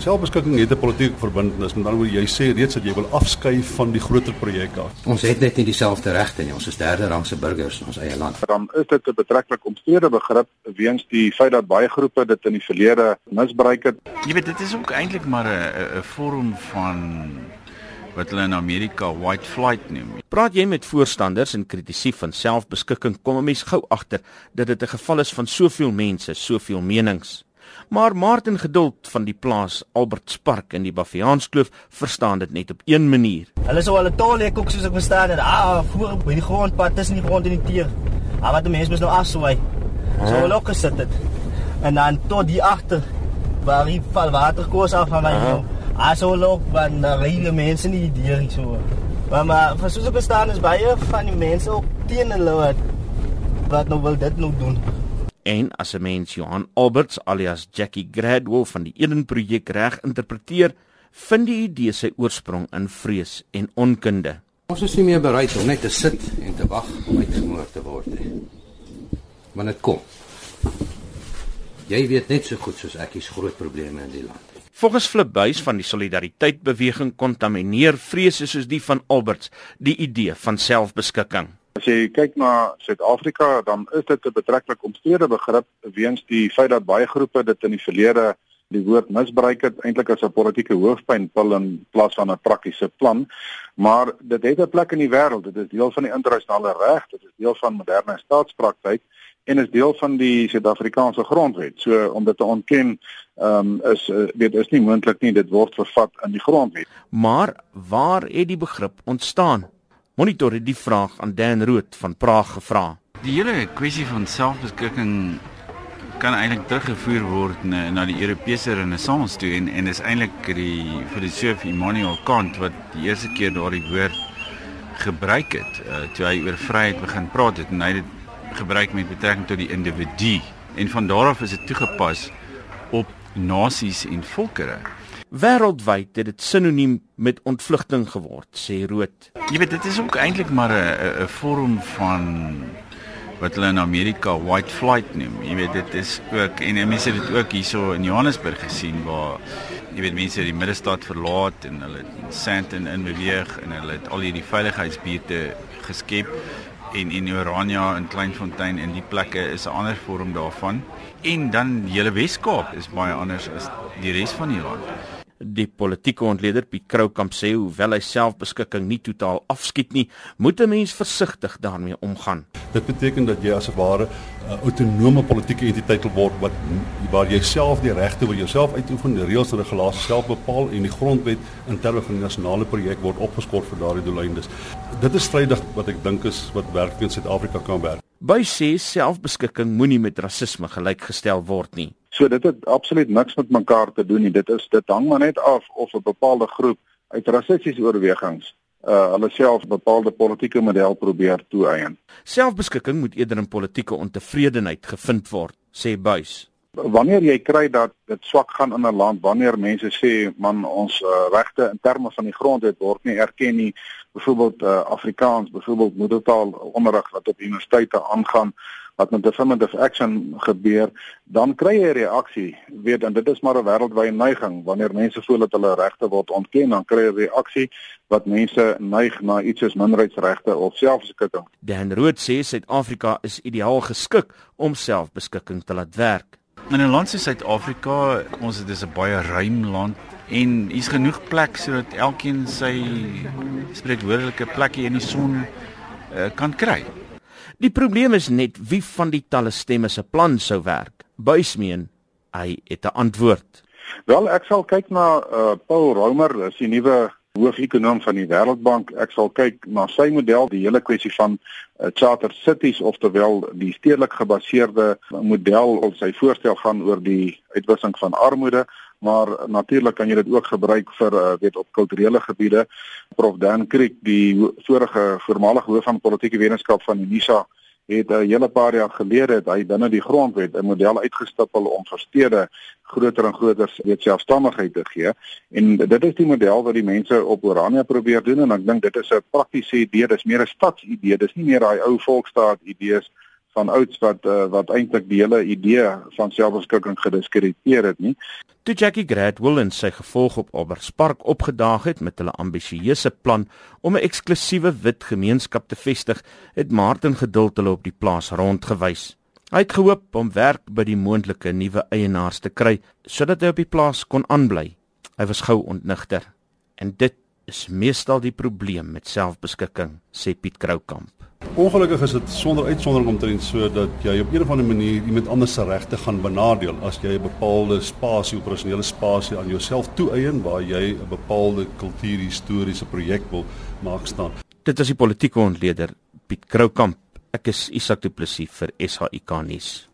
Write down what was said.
Selfbeskikking het 'n politieke verbintenis, met ander woorde jy sê reeds dat jy wil afskuif van die groter projek af. Ons het net nie dieselfde regte nie. Ons is derde rangse burgers in ons eie land. Dan is dit 'n betreklik omstrede begrip weens die feit dat baie groepe dit in die verlede misbruik het. Jy weet dit is ook eintlik maar 'n 'n vorm van wat hulle in Amerika white flight noem. Praat jy met voorstanders en kritisie van selfbeskikking, kom 'n mens gou agter dat dit 'n geval is van soveel mense, soveel menings. Maar Martin Geduld van die plaas Albert Spark in die Baviaanskloof verstaan dit net op een manier. Hulle sou al 'n tol hê koek soos ek verstaan dit. Ah, voor by die grondpad tussen die grond en die teer. Ah, wat die mense moet nou afswaai. So hulle ook gesit het. En dan tot die agter waar die val water koers af van my. Also loop van regte mense nie die hier so. Maar maar vir soos ek verstaan is baie van die mense ook teen hulle wat wat nou wil dit nou doen. En as 'n mens Johan Alberts alias Jackie Gradwell van die Eden projek reg interpreteer, vind die idee sy oorsprong in vrees en onkunde. Ons is nie meer bereid om net te sit en te wag om uitgemoor te word nie. Want dit kom. Jy weet net so goed soos ek hier's groot probleme in die land. Volgens Flip Buys van die Solidariteit Beweging kontamineer vrese soos die van Alberts die idee van selfbeskikking. As jy kyk na Suid-Afrika, dan is dit 'n betreklik omstrede begrip weens die feit dat baie groepe dit in die verlede die woord misbruik het eintlik as 'n politieke hoofpynpil in plaas van 'n praktiese plan. Maar dit het 'n plek in die wêreld. Dit is deel van die internasionale reg, dit is deel van moderne staatspraktyk en is deel van die Suid-Afrikaanse grondwet. So om dit te ontken, ehm um, is dit is nie moontlik nie, dit word vervat in die grondwet. Maar waar het die begrip ontstaan? Monitor het die vraag aan Dan Rood van Praag gevra. Die hele kwessie van selfbeskikking kan eintlik teruggevoer word na, na die Europese renessans toe en en is eintlik die filosoof Immanuel Kant wat die eerste keer daardie woord gebruik het uh, toe hy oor vryheid begin praat het en hy het dit gebruik met betrekking tot die individu en van daar af is dit toegepas op nasies en volkerre. Wêreldwyd het dit sinoniem met ontvlugting geword, sê Rood. Jy weet dit is ook eintlik maar 'n 'n vorm van wat hulle in Amerika white flight noem. Jy weet dit is ook en mense het dit ook hierso in Johannesburg gesien waar jy weet mense die middestad verlaat en hulle Sandton in beweeg en hulle het al hierdie veiligheidsbuurte geskep en in Orania en Kleinfontein en die plekke is 'n ander vorm daarvan. En dan hele Wes-Kaap is baie anders as die res van die land. Die politieke ontleder Piet Kroukamp sê hoewel hy selfbeskikking nie totaal afskiet nie, moet 'n mens versigtig daarmee omgaan. Dit beteken dat jy as 'n ware 'n autonome politieke entiteit wil word wat waar jy self die regte oor jouself uitoefen, die reëls en regulasies self bepaal en die grondwet in terme van die nasionale projek word opgeskort vir daardie doeleindes. Dit is strydig wat ek dink is wat werklik in Suid-Afrika kan werk. By sê selfbeskikking moenie met rasisme gelykgestel word nie. So dit het absoluut niks met mekaar te doen nie. Dit is dit hang maar net af of 'n bepaalde groep uit rassistiese oorwegings uh hulle self bepaalde politieke model probeer toeëien. Selfbeskikking moet eerder in politieke ontevredenheid gevind word, sê Buys. Wanneer jy kry dat dit swak gaan in 'n land, wanneer mense sê man ons uh, regte in terme van die grondwet word nie erken nie, byvoorbeeld uh, Afrikaans, byvoorbeeld moedertaal onderrig wat op universiteite aangaan, wat met affirmative action gebeur, dan kry jy 'n reaksie. Weet en dit is maar 'n wêreldwye neiging. Wanneer mense voel dat hulle regte word ontken, dan kry jy 'n reaksie wat mense neig na iets soos minderheidsregte of selfbeskikking. Dan Rood sê Suid-Afrika is ideaal geskik om selfbeskikking te laat werk. In 'n land soos Suid-Afrika, ons het dis 'n baie ruim land en hier's genoeg plek sodat elkeen sy spreekwoordelike plekkie in die son uh, kan kry. Die probleem is net wie van die talle stemme se plan sou werk. Buismeen, hy het 'n antwoord. Wel, ek sal kyk na uh, Paul Romer, dis die nuwe hoof-ekonoom van die Wêreldbank. Ek sal kyk na sy model, die hele kwessie van uh, charter cities oftewel die stedelik gebaseerde model of sy voorstel gaan oor die uitwissing van armoede maar natuurlik kan jy dit ook gebruik vir uh, weet op kulturele gebiede. Prof Dan Creek, die vorige voormalige hoof van politieke wetenskap van Unisa, het 'n uh, hele paar jaar gelede het hy binne die grondwet 'n model uitgestipel om vir stede groter en groter weet selfstandigheid te gee. En dit is die model wat die mense op Orania probeer doen en ek dink dit is 'n praktiese idee, dis meer 'n stadsidee, dis nie meer daai ou volksstaat idees van ouds wat uh, wat eintlik die hele idee van selfbeskikking gediskrediteer het nie. Toe Jackie Gradwell en sy gevolg op Alberspark opgedaag het met hulle ambisieuse plan om 'n eksklusiewe wit gemeenskap te vestig, het Martin geduld hulle op die plaas rondgewys. Hy het gehoop om werk by die moontlike nuwe eienaars te kry sodat hy op die plaas kon aanbly. Hy was gou ontnigter. En dit is meestal die probleem met selfbeskikking, sê Piet Kroukamp. Ongelukkig is dit sonder uitsondering omtrent so dat jy op 'n of ander manier iemand anders se regte gaan benadeel as jy 'n bepaalde spasie, operasionele spasie aan jouself toeëien waar jy 'n bepaalde kultuurhistoriese projek wil maak staan. Dit is die politieke ontleder Piet Kroukamp. Ek is Isak Du Plessis vir SAIK nuus.